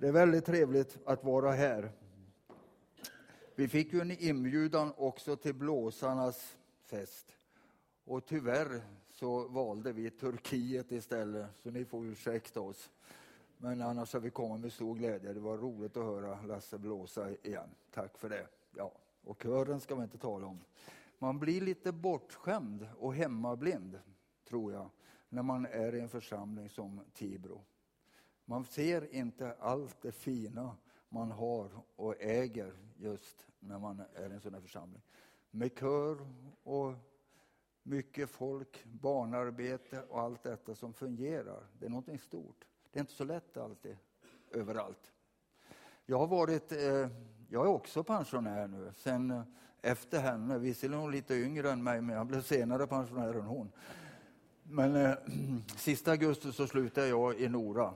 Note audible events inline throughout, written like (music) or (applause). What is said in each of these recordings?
Det är väldigt trevligt att vara här. Vi fick ju en inbjudan också till blåsarnas fest. Och tyvärr så valde vi Turkiet istället, så ni får ursäkta oss. Men annars har vi kommit med stor glädje. Det var roligt att höra Lasse blåsa igen. Tack för det. Ja, och kören ska vi inte tala om. Man blir lite bortskämd och hemmablind, tror jag, när man är i en församling som Tibro. Man ser inte allt det fina man har och äger just när man är i en sån här församling. Med kör och mycket folk, barnarbete och allt detta som fungerar. Det är någonting stort. Det är inte så lätt alltid, överallt. Jag har varit, eh, jag är också pensionär nu, sen eh, efter henne. Visserligen hon lite yngre än mig, men jag blev senare pensionär än hon. Men eh, (clears throat) sista augusti så slutade jag i Nora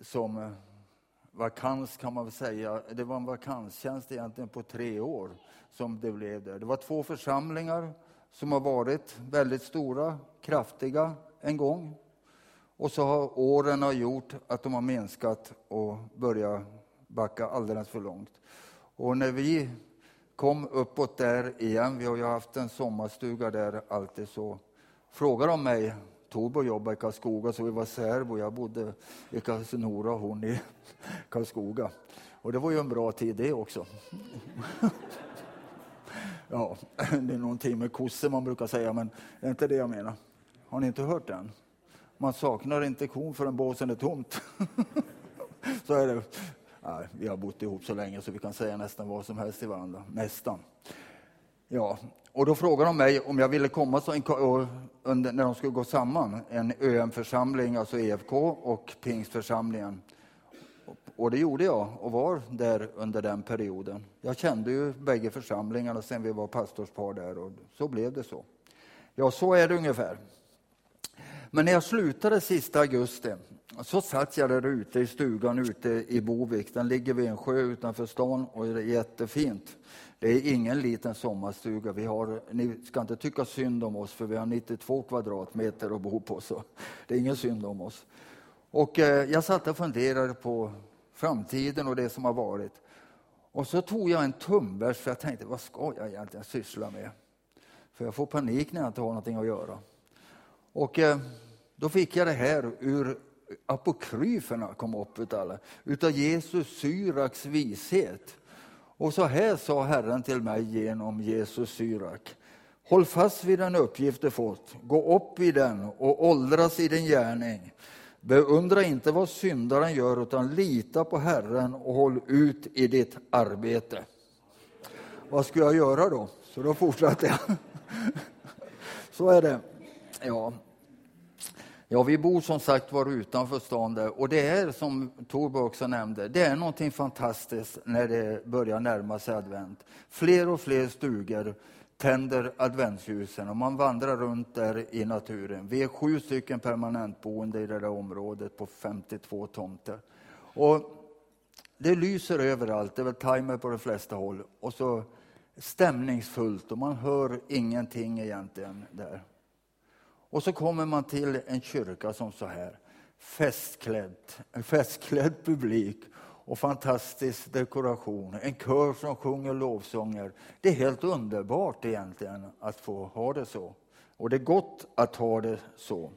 som eh, vakans kan man väl säga. Det var en vakanstjänst egentligen på tre år som det blev där. Det var två församlingar som har varit väldigt stora, kraftiga en gång. Och så har åren har gjort att de har minskat och börjat backa alldeles för långt. Och när vi kom uppåt där igen, vi har ju haft en sommarstuga där alltid, så frågade de mig, Torbo jobbade i Karlskoga så vi var särbo, jag bodde i Karlsnora och hon i Karlskoga. Och det var ju en bra tid det också. (laughs) ja, det är någonting med kossor man brukar säga, men det är inte det jag menar. Har ni inte hört den? Man saknar inte kon förrän båsen är tomt. (laughs) så är det. Nej, vi har bott ihop så länge så vi kan säga nästan vad som helst till varandra. Nästan. Ja, och då frågade de mig om jag ville komma så en, under, när de skulle gå samman, en ÖM-församling, alltså EFK och Pingstförsamlingen. Och det gjorde jag och var där under den perioden. Jag kände ju bägge församlingarna sen vi var pastorspar där och så blev det så. Ja, så är det ungefär. Men när jag slutade sista augusti så satt jag där ute i stugan ute i Bovik. Den ligger vid en sjö utanför stan och det är jättefint. Det är ingen liten sommarstuga. Vi har, ni ska inte tycka synd om oss för vi har 92 kvadratmeter att bo på. Så det är ingen synd om oss. Och eh, jag satt och funderade på framtiden och det som har varit. Och så tog jag en tumbärs för jag tänkte, vad ska jag egentligen syssla med? För jag får panik när jag inte har någonting att göra. Och eh, då fick jag det här ur apokryferna kom upp utav, utav Jesus Syraks vishet. Och så här sa Herren till mig genom Jesus Syrak. Håll fast vid den uppgift du fått, gå upp i den och åldras i din gärning. Beundra inte vad syndaren gör, utan lita på Herren och håll ut i ditt arbete. Vad ska jag göra då? Så då fortsatte jag. (laughs) Så är det. Ja, Ja, vi bor som sagt var utanför stan där och det är som Torbjörn också nämnde, det är någonting fantastiskt när det börjar närma sig advent. Fler och fler stugor tänder adventsljusen och man vandrar runt där i naturen. Vi är sju stycken permanentboende i det där området på 52 tomter. Och det lyser överallt, det är väl timer på de flesta håll. Och så stämningsfullt och man hör ingenting egentligen där. Och så kommer man till en kyrka som så här, festklädd, en festklädd publik och fantastisk dekoration, en kör som sjunger lovsånger. Det är helt underbart egentligen att få ha det så. Och det är gott att ha det så.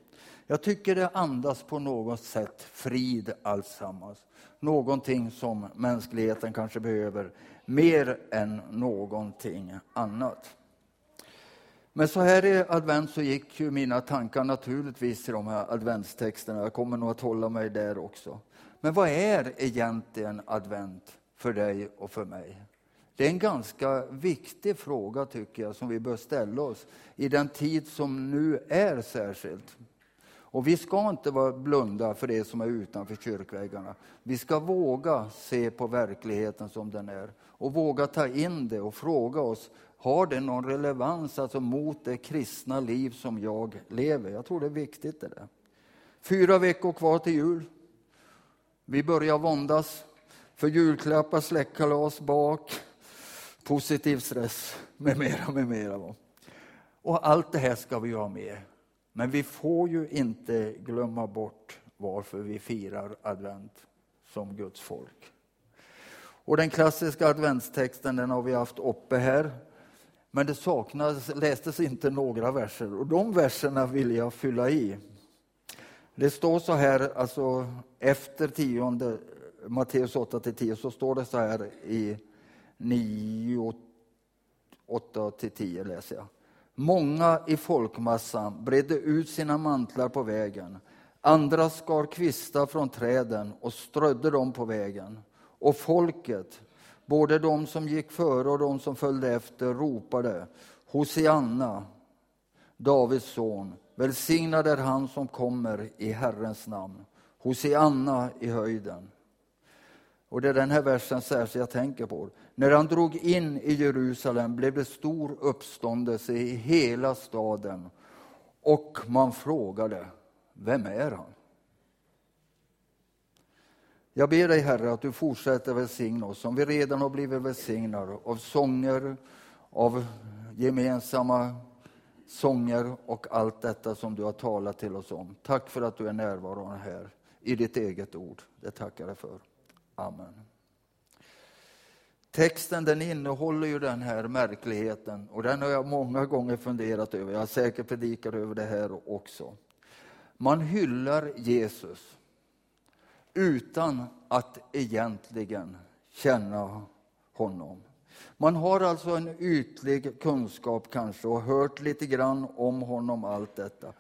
Jag tycker det andas på något sätt frid alltsammans. Någonting som mänskligheten kanske behöver mer än någonting annat. Men så här i advent så gick ju mina tankar naturligtvis till de här adventstexterna. Jag kommer nog att hålla mig där också. Men vad är egentligen advent för dig och för mig? Det är en ganska viktig fråga tycker jag som vi bör ställa oss i den tid som nu är särskilt. Och vi ska inte vara blunda för det som är utanför kyrkväggarna. Vi ska våga se på verkligheten som den är och våga ta in det och fråga oss har det någon relevans alltså mot det kristna liv som jag lever? Jag tror det är viktigt. Det där. Fyra veckor kvar till jul. Vi börjar våndas för julklappar, släktkalas, bak, positiv stress med mera, med mera. Och allt det här ska vi ha med. Men vi får ju inte glömma bort varför vi firar advent. som Guds folk. Och den klassiska adventstexten den har vi haft uppe här. Men det saknas, lästes inte några verser och de verserna vill jag fylla i. Det står så här, alltså efter tionde, Matteus 8 10 så står det så här i 9, 8 10 läser jag. Många i folkmassan bredde ut sina mantlar på vägen. Andra skar kvistar från träden och strödde dem på vägen. Och folket, både de som gick före och de som följde efter, ropade Hosianna, Davids son. Välsignad är han som kommer i Herrens namn. Hosianna i höjden. Och det är den här versen särskilt jag tänker på. När han drog in i Jerusalem blev det stor uppståndelse i hela staden och man frågade, vem är han? Jag ber dig, Herre, att du fortsätter välsigna oss som vi redan har blivit välsignade av sånger, av gemensamma sånger och allt detta som du har talat till oss om. Tack för att du är närvarande här i ditt eget ord. Det tackar jag för. Amen. Texten den innehåller ju den här märkligheten och den har jag många gånger funderat över. Jag har säkert predikat över det här också. Man hyllar Jesus utan att egentligen känna honom. Man har alltså en ytlig kunskap kanske och hört lite grann om honom, allt detta.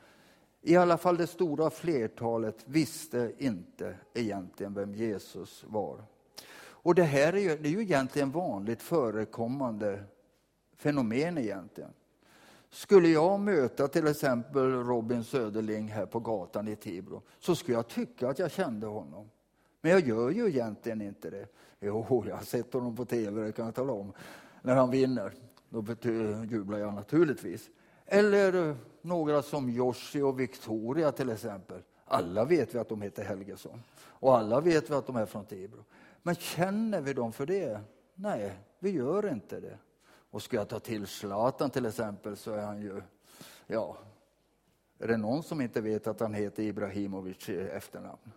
I alla fall det stora flertalet visste inte egentligen vem Jesus var. Och det här är ju, det är ju egentligen vanligt förekommande fenomen egentligen. Skulle jag möta till exempel Robin Söderling här på gatan i Tibro så skulle jag tycka att jag kände honom. Men jag gör ju egentligen inte det. Jo, jag har sett honom på tv, det kan jag tala om. När han vinner, då jublar jag naturligtvis. Eller några som Joshi och Victoria till exempel. Alla vet vi att de heter Helgesson. Och alla vet vi att de är från Tibro. Men känner vi dem för det? Nej, vi gör inte det. Och ska jag ta till Zlatan till exempel så är han ju, ja, är det någon som inte vet att han heter Ibrahimovic i efternamn?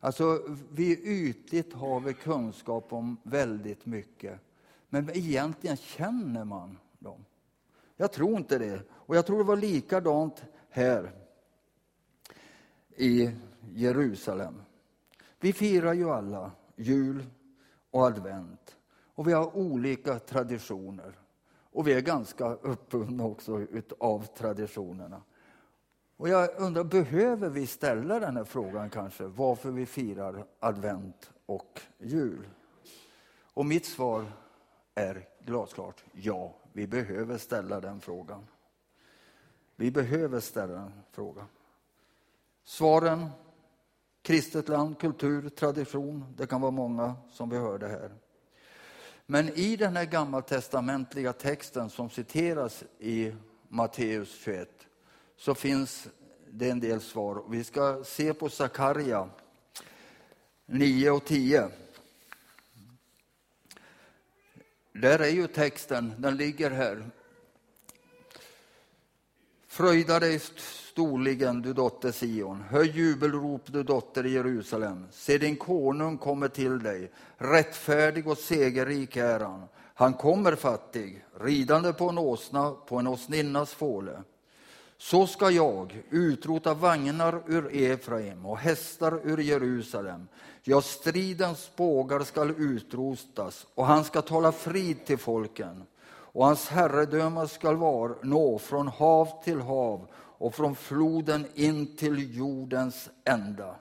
Alltså, vi ytligt har vi kunskap om väldigt mycket. Men egentligen känner man dem. Jag tror inte det. Och jag tror det var likadant här i Jerusalem. Vi firar ju alla jul och advent. Och vi har olika traditioner. Och vi är ganska uppbundna också av traditionerna. Och jag undrar, behöver vi ställa den här frågan kanske, varför vi firar advent och jul? Och mitt svar är glasklart, ja, vi behöver ställa den frågan. Vi behöver ställa den frågan. Svaren, kristet land, kultur, tradition, det kan vara många som vi hörde här. Men i den här gammaltestamentliga texten som citeras i Matteus 21 så finns det en del svar. Vi ska se på Sakarja 9 och 10. Där är ju texten, den ligger här. Fröjda dig storligen, du dotter Sion. Höj jubelrop, du dotter i Jerusalem. Se, din konung kommer till dig. Rättfärdig och segerrik är han. Han kommer fattig, ridande på en åsna, på en åsninnas fåle. Så ska jag utrota vagnar ur Efraim och hästar ur Jerusalem. Ja, stridens bågar skall utrotas och han ska tala frid till folken. Och hans herredöme skall var, nå från hav till hav och från floden in till jordens ända.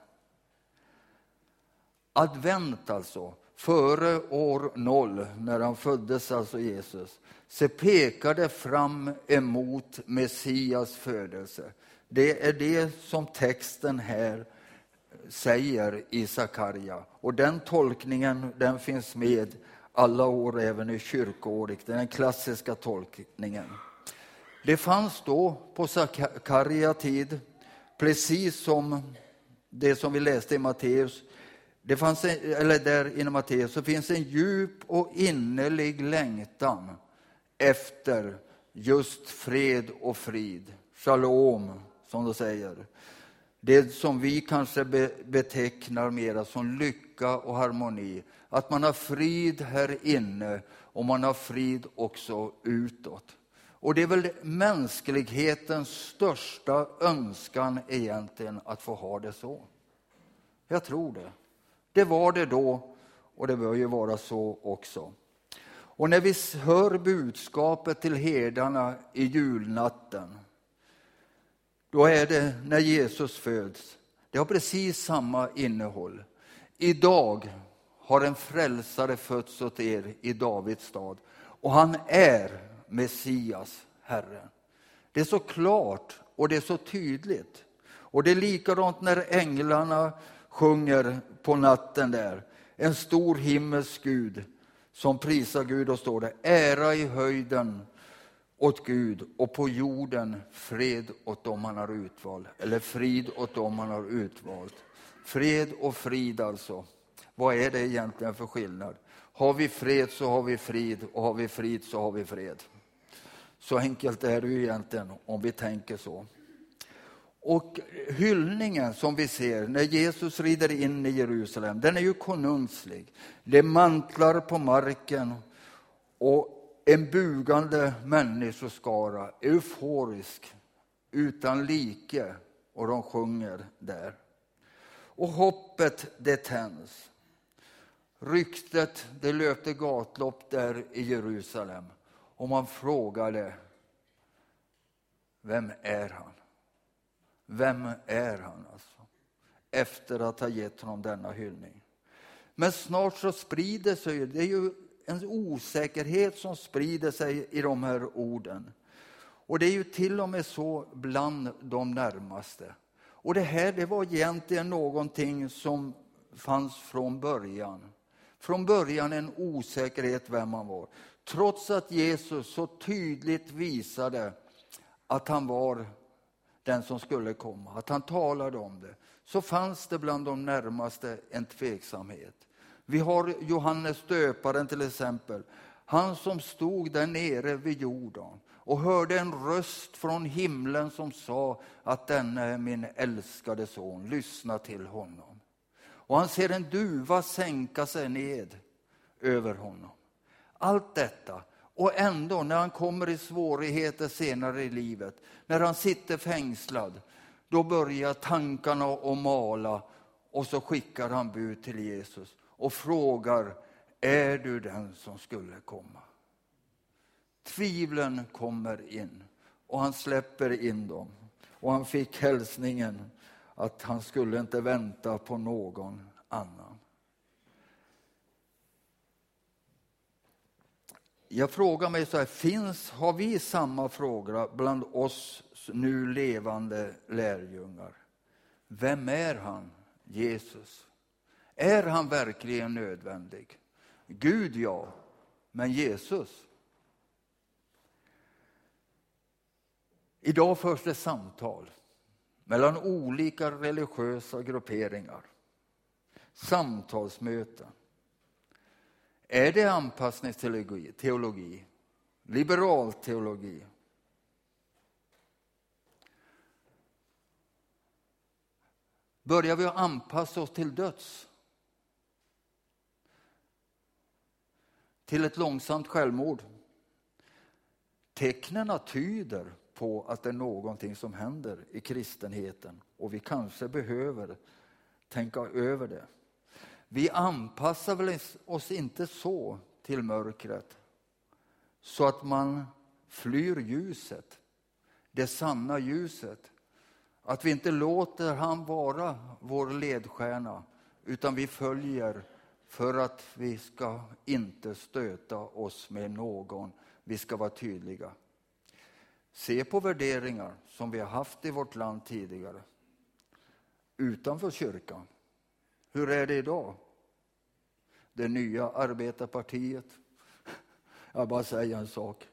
Advent alltså, före år noll, när han föddes, alltså Jesus, så pekar det fram emot Messias födelse. Det är det som texten här säger i Sakarja. Och den tolkningen den finns med alla år, även i kyrkoåret. Det är den klassiska tolkningen. Det fanns då på Sakarja tid, precis som det som vi läste i Matteus, det fanns, eller där inom Matteus, så finns en djup och innerlig längtan efter just fred och frid. Shalom, som de säger. Det som vi kanske betecknar mera som lycka lycka och harmoni. Att man har frid här inne och man har frid också utåt. Och det är väl mänsklighetens största önskan egentligen att få ha det så. Jag tror det. Det var det då och det bör ju vara så också. Och när vi hör budskapet till herdarna i julnatten, då är det när Jesus föds. Det har precis samma innehåll. Idag har en frälsare fötts åt er i Davids stad och han är Messias, Herren. Det är så klart och det är så tydligt. Och det är likadant när änglarna sjunger på natten där. En stor himmelsk Gud som prisar Gud och står det ära i höjden åt Gud och på jorden fred åt dem han har utvalt. Eller frid åt dem han har utvalt. Fred och frid alltså. Vad är det egentligen för skillnad? Har vi fred så har vi frid och har vi frid så har vi fred. Så enkelt är det ju egentligen om vi tänker så. Och hyllningen som vi ser när Jesus rider in i Jerusalem, den är ju konungslig. Det är mantlar på marken och en bugande människoskara, euforisk, utan like, och de sjunger där. Och hoppet det tänds. Ryktet det löpte gatlopp där i Jerusalem och man frågade, vem är han? Vem är han alltså? Efter att ha gett honom denna hyllning. Men snart så sprider sig, det är ju en osäkerhet som sprider sig i de här orden. Och det är ju till och med så bland de närmaste. Och det här det var egentligen någonting som fanns från början. Från början en osäkerhet vem han var. Trots att Jesus så tydligt visade att han var den som skulle komma, att han talade om det, så fanns det bland de närmaste en tveksamhet. Vi har Johannes döparen till exempel, han som stod där nere vid Jordan och hörde en röst från himlen som sa att denna är min älskade son, lyssna till honom. Och han ser en duva sänka sig ned över honom. Allt detta och ändå, när han kommer i svårigheter senare i livet, när han sitter fängslad, då börjar tankarna att mala och så skickar han bud till Jesus och frågar, är du den som skulle komma? Tvivlen kommer in och han släpper in dem. Och han fick hälsningen att han skulle inte vänta på någon annan. Jag frågar mig så här, finns, har vi samma fråga bland oss nu levande lärjungar? Vem är han, Jesus? Är han verkligen nödvändig? Gud, ja, men Jesus? Idag förs det samtal mellan olika religiösa grupperingar. Samtalsmöten. Är det anpassningsteologi, teologi, liberal teologi? Börjar vi att anpassa oss till döds? Till ett långsamt självmord? Tecknen tyder på att det är någonting som händer i kristenheten och vi kanske behöver tänka över det. Vi anpassar väl oss inte så till mörkret så att man flyr ljuset, det sanna ljuset. Att vi inte låter han vara vår ledstjärna utan vi följer för att vi ska inte stöta oss med någon. Vi ska vara tydliga. Se på värderingar som vi har haft i vårt land tidigare utanför kyrkan. Hur är det idag? Det nya arbetarpartiet. (laughs) Jag bara säger en sak.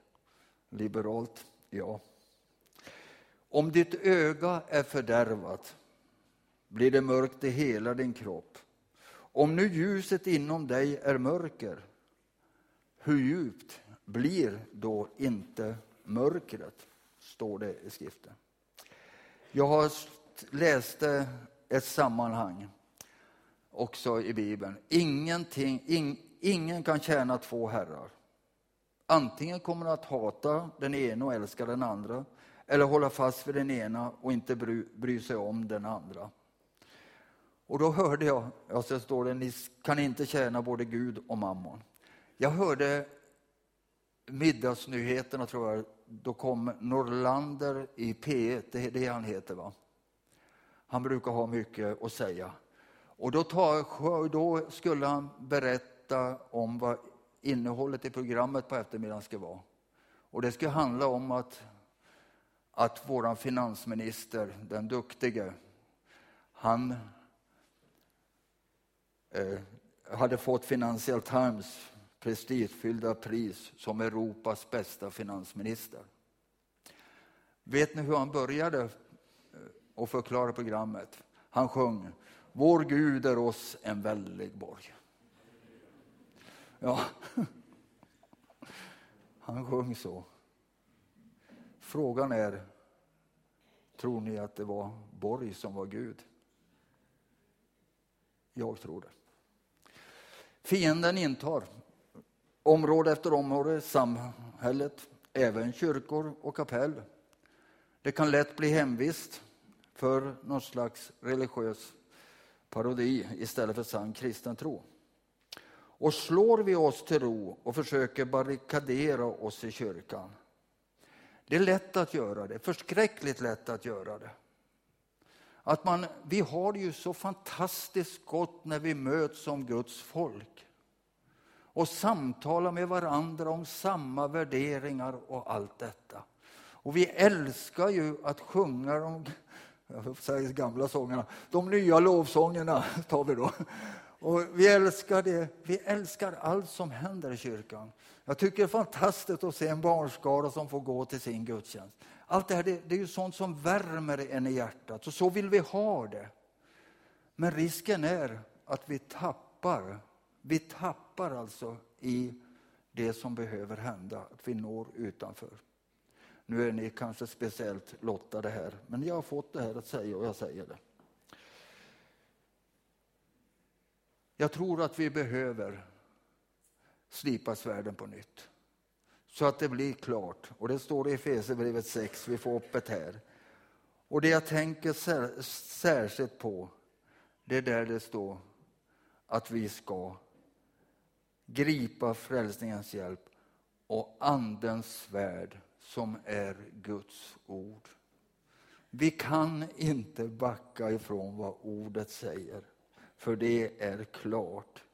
Liberalt, ja. Om ditt öga är fördärvat blir det mörkt i hela din kropp. Om nu ljuset inom dig är mörker, hur djupt blir då inte mörkret? Står det i skriften. Jag har läste ett sammanhang också i Bibeln. Ingenting, in, ingen kan tjäna två herrar. Antingen kommer att hata den ena och älska den andra eller hålla fast vid den ena och inte bry, bry sig om den andra. Och då hörde jag, alltså står det, ni kan inte tjäna både Gud och mammon. Jag hörde middagsnyheterna tror jag, då kom Norlander i P1, det är det han heter va? Han brukar ha mycket att säga. Och då, tar, då skulle han berätta om vad innehållet i programmet på eftermiddagen ska vara. Och det ska handla om att, att vår finansminister, den duktige, han eh, hade fått Financial Times prestigefyllda pris som Europas bästa finansminister. Vet ni hur han började eh, att förklara programmet? Han sjöng Vår Gud är oss en väldig borg. Ja, (laughs) han sjöng så. Frågan är, tror ni att det var Borg som var Gud? Jag tror det. Fienden intar område efter område, samhället, även kyrkor och kapell. Det kan lätt bli hemvist för någon slags religiös parodi istället för sann kristen tro. Och slår vi oss till ro och försöker barrikadera oss i kyrkan, det är lätt att göra det, förskräckligt lätt att göra det. Att man, vi har det ju så fantastiskt gott när vi möts som Guds folk och samtala med varandra om samma värderingar och allt detta. Och vi älskar ju att sjunga de säga gamla sångerna, de nya lovsångerna tar vi då. Och vi älskar det. Vi älskar allt som händer i kyrkan. Jag tycker det är fantastiskt att se en barnskara som får gå till sin gudstjänst. Allt det här det, det är ju sånt som värmer en i hjärtat och så vill vi ha det. Men risken är att vi tappar, vi tappar alltså i det som behöver hända, att vi når utanför. Nu är ni kanske speciellt lottade här, men jag har fått det här att säga och jag säger det. Jag tror att vi behöver slipa svärden på nytt. Så att det blir klart. Och det står i Efesierbrevet 6, vi får upp det här. Och det jag tänker särskilt på, det är där det står att vi ska gripa frälsningens hjälp och Andens svärd som är Guds ord. Vi kan inte backa ifrån vad ordet säger, för det är klart.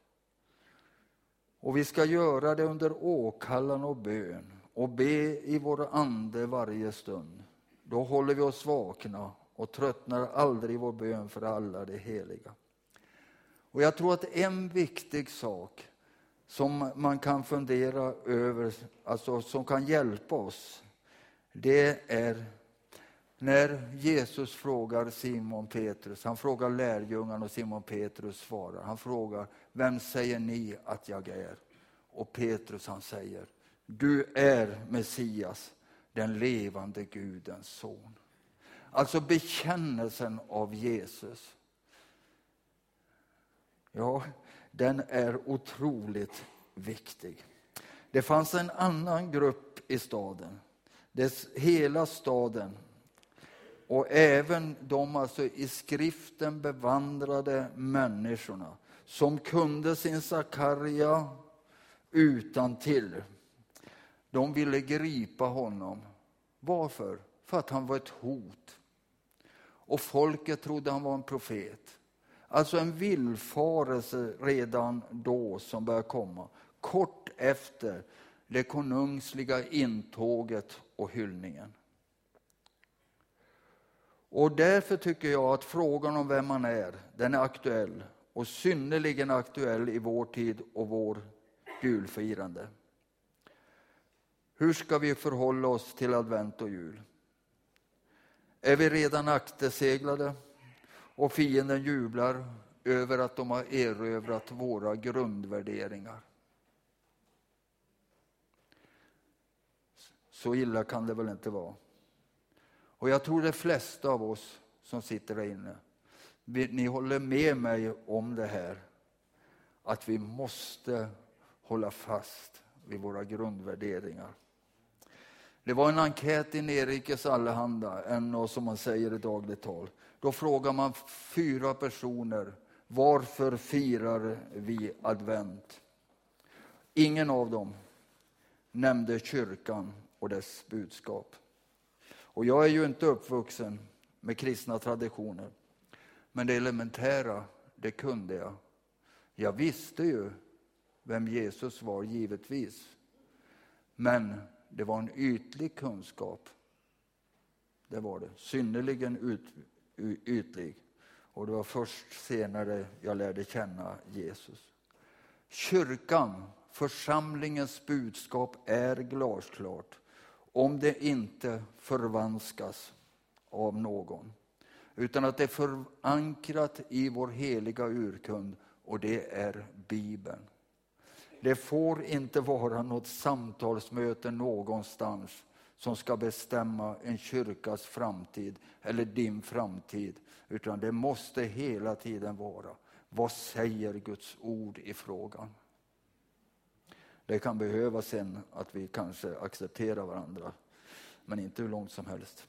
Och vi ska göra det under åkallan och bön och be i vår ande varje stund. Då håller vi oss vakna och tröttnar aldrig i vår bön för alla de heliga. Och jag tror att en viktig sak som man kan fundera över, alltså som kan hjälpa oss, det är när Jesus frågar Simon Petrus, han frågar lärjungarna och Simon Petrus svarar. Han frågar, vem säger ni att jag är? Och Petrus han säger, du är Messias, den levande Gudens son. Alltså bekännelsen av Jesus. Ja, den är otroligt viktig. Det fanns en annan grupp i staden, dess hela staden och även de alltså i skriften bevandrade människorna som kunde sin Sakarja utan till. De ville gripa honom. Varför? För att han var ett hot. Och folket trodde han var en profet. Alltså en villfarelse redan då som börjar komma. Kort efter det konungsliga intåget och hyllningen. Och därför tycker jag att frågan om vem man är, den är aktuell och synnerligen aktuell i vår tid och vår julfirande. Hur ska vi förhålla oss till advent och jul? Är vi redan akterseglade och fienden jublar över att de har erövrat våra grundvärderingar? Så illa kan det väl inte vara? Och jag tror de flesta av oss som sitter där inne, ni håller med mig om det här, att vi måste hålla fast vid våra grundvärderingar. Det var en enkät i Nerikes Allehanda, en som man säger i dagligt tal. Då frågar man fyra personer, varför firar vi advent? Ingen av dem nämnde kyrkan och dess budskap. Och jag är ju inte uppvuxen med kristna traditioner. Men det elementära, det kunde jag. Jag visste ju vem Jesus var, givetvis. Men det var en ytlig kunskap. Det var det. Synnerligen ut, ytlig. Och det var först senare jag lärde känna Jesus. Kyrkan, församlingens budskap, är glasklart om det inte förvanskas av någon. Utan att det är förankrat i vår heliga urkund och det är Bibeln. Det får inte vara något samtalsmöte någonstans som ska bestämma en kyrkas framtid eller din framtid. Utan det måste hela tiden vara, vad säger Guds ord i frågan? Det kan behövas sen att vi kanske accepterar varandra, men inte hur långt som helst.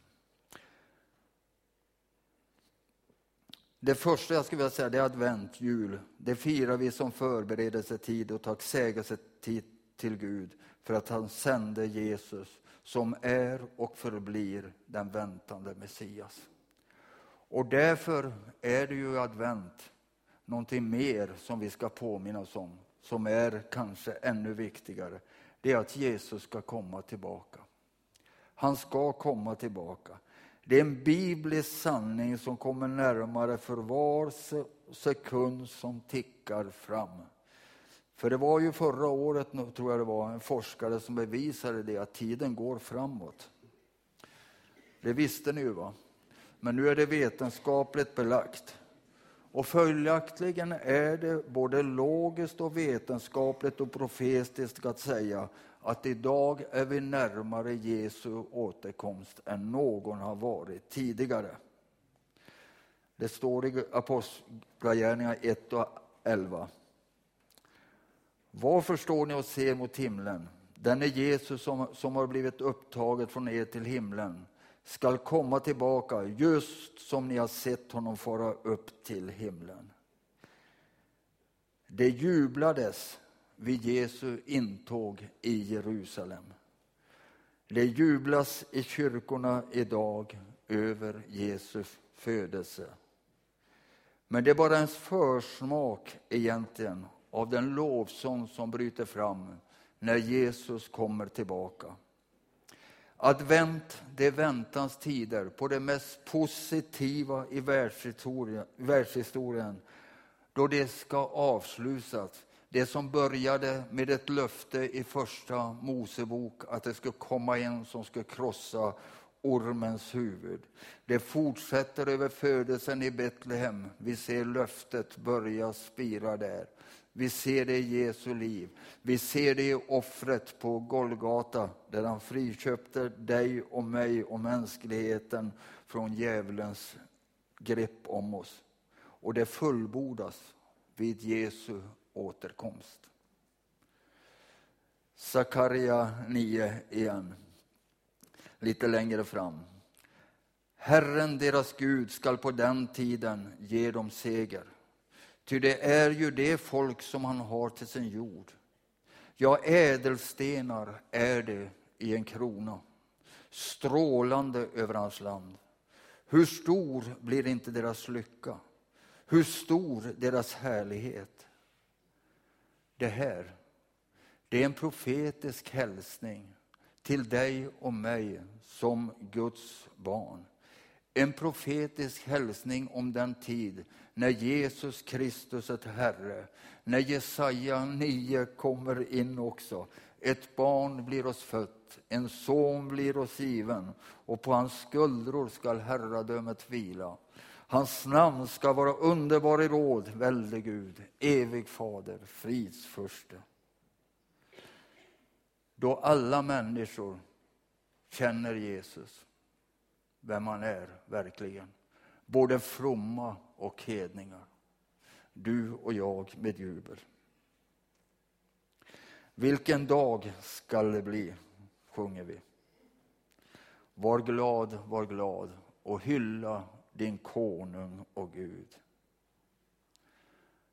Det första jag skulle vilja säga det är advent, jul. Det firar vi som förberedelsetid och tacksägelsetid till Gud för att han sände Jesus som är och förblir den väntande Messias. Och därför är det ju advent någonting mer som vi ska påminna oss om, som är kanske ännu viktigare. Det är att Jesus ska komma tillbaka. Han ska komma tillbaka. Det är en biblisk sanning som kommer närmare för var sekund som tickar fram. För det var ju förra året, tror jag det var, en forskare som bevisade det, att tiden går framåt. Det visste ni ju va? Men nu är det vetenskapligt belagt. Och följaktligen är det både logiskt och vetenskapligt och profetiskt att säga att idag är vi närmare Jesu återkomst än någon har varit tidigare. Det står i Apostlagärningarna 1 och 11. Varför står ni och ser mot himlen? Den är Jesus som, som har blivit upptaget från er till himlen skall komma tillbaka just som ni har sett honom fara upp till himlen. Det jublades vid Jesu intåg i Jerusalem. Det jublas i kyrkorna idag över Jesu födelse. Men det är bara en försmak egentligen av den lovsång som bryter fram när Jesus kommer tillbaka. Advent, det är väntans tider på det mest positiva i världshistorien, då det ska avslutas det som började med ett löfte i första Mosebok att det skulle komma en som skulle krossa ormens huvud. Det fortsätter över födelsen i Betlehem. Vi ser löftet börja spira där. Vi ser det i Jesu liv. Vi ser det i offret på Golgata där han friköpte dig och mig och mänskligheten från djävulens grepp om oss. Och det fullbordas vid Jesu återkomst. Sakaria 9 igen, lite längre fram. Herren, deras Gud, skall på den tiden ge dem seger. Ty det är ju det folk som han har till sin jord. Ja, ädelstenar är det i en krona, strålande över hans land. Hur stor blir inte deras lycka? Hur stor deras härlighet? Det här, det är en profetisk hälsning till dig och mig som Guds barn. En profetisk hälsning om den tid när Jesus Kristus är Herre, när Jesaja 9 kommer in också. Ett barn blir oss fött, en son blir oss given och på hans skuldror skall herradömet vila. Hans namn ska vara underbar i råd, väldig Gud, evig fader, fridsförste. Då alla människor känner Jesus, vem han är verkligen. Både fromma och hedningar. Du och jag med jubel. Vilken dag skall det bli, sjunger vi. Var glad, var glad och hylla din konung och Gud.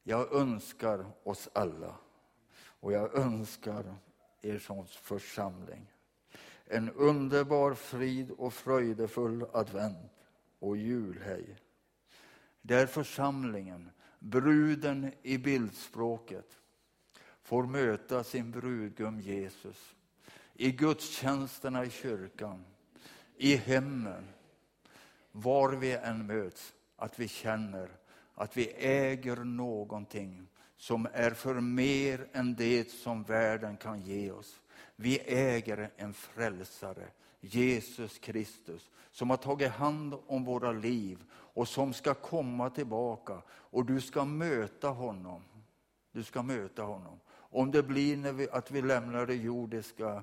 Jag önskar oss alla och jag önskar er som församling en underbar frid och fröjdefull advent och julhej Där församlingen, bruden i bildspråket, får möta sin brudgum Jesus i gudstjänsterna i kyrkan, i hemmen, var vi än möts, att vi känner att vi äger någonting som är för mer än det som världen kan ge oss. Vi äger en frälsare, Jesus Kristus, som har tagit hand om våra liv och som ska komma tillbaka. Och du ska möta honom. Du ska möta honom. Om det blir när vi, att vi lämnar det jordiska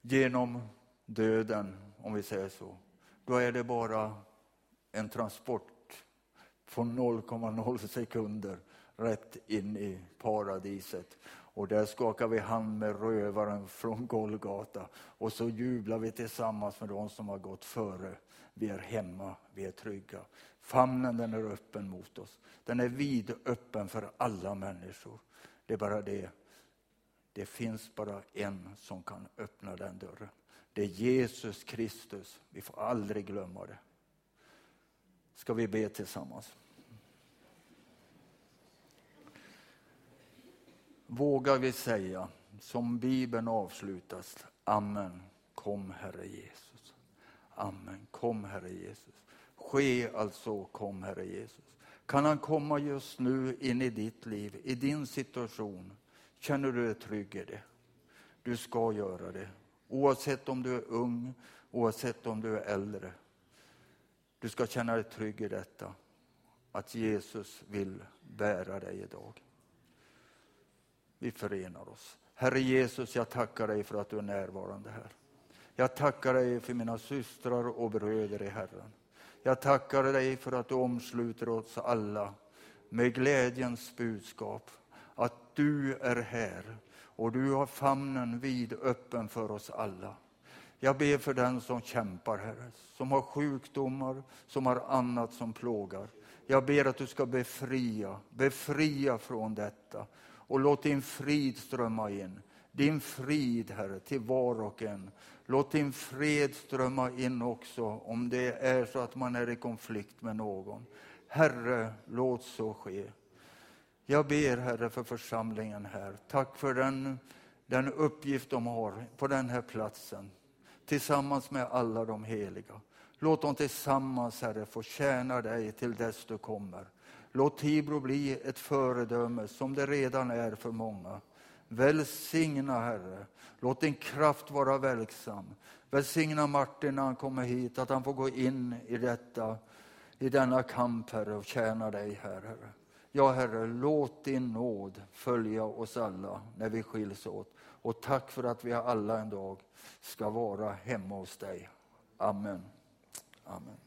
genom döden, om vi säger så, då är det bara en transport från 0,0 sekunder rätt in i paradiset. Och där skakar vi hand med rövaren från Golgata och så jublar vi tillsammans med de som har gått före. Vi är hemma, vi är trygga. Famnen den är öppen mot oss. Den är vidöppen för alla människor. Det är bara det, det finns bara en som kan öppna den dörren. Det är Jesus Kristus. Vi får aldrig glömma det. Ska vi be tillsammans? Vågar vi säga, som Bibeln avslutas, Amen, kom Herre Jesus. Amen, kom Herre Jesus. Ske alltså, kom Herre Jesus. Kan han komma just nu in i ditt liv, i din situation? Känner du dig trygg i det? Du ska göra det. Oavsett om du är ung, oavsett om du är äldre. Du ska känna dig trygg i detta, att Jesus vill bära dig idag. Vi förenar oss. Herre Jesus, jag tackar dig för att du är närvarande här. Jag tackar dig för mina systrar och bröder i Herren. Jag tackar dig för att du omsluter oss alla med glädjens budskap. Att du är här och du har famnen vid öppen för oss alla. Jag ber för den som kämpar, Herre, som har sjukdomar, som har annat som plågar. Jag ber att du ska befria, befria från detta och låt din frid strömma in. Din frid, Herre, till var och en. Låt din fred strömma in också om det är så att man är i konflikt med någon. Herre, låt så ske. Jag ber, Herre, för församlingen här. Tack för den, den uppgift de har på den här platsen tillsammans med alla de heliga. Låt dem tillsammans, Herre, få tjäna dig till dess du kommer. Låt Tibro bli ett föredöme som det redan är för många. Välsigna, Herre. Låt din kraft vara verksam. Välsigna Martin när han kommer hit, att han får gå in i detta, i denna kamp, Herre, och tjäna dig, Herre. Ja, Herre, låt din nåd följa oss alla när vi skiljs åt. Och tack för att vi alla en dag ska vara hemma hos dig. Amen. Amen.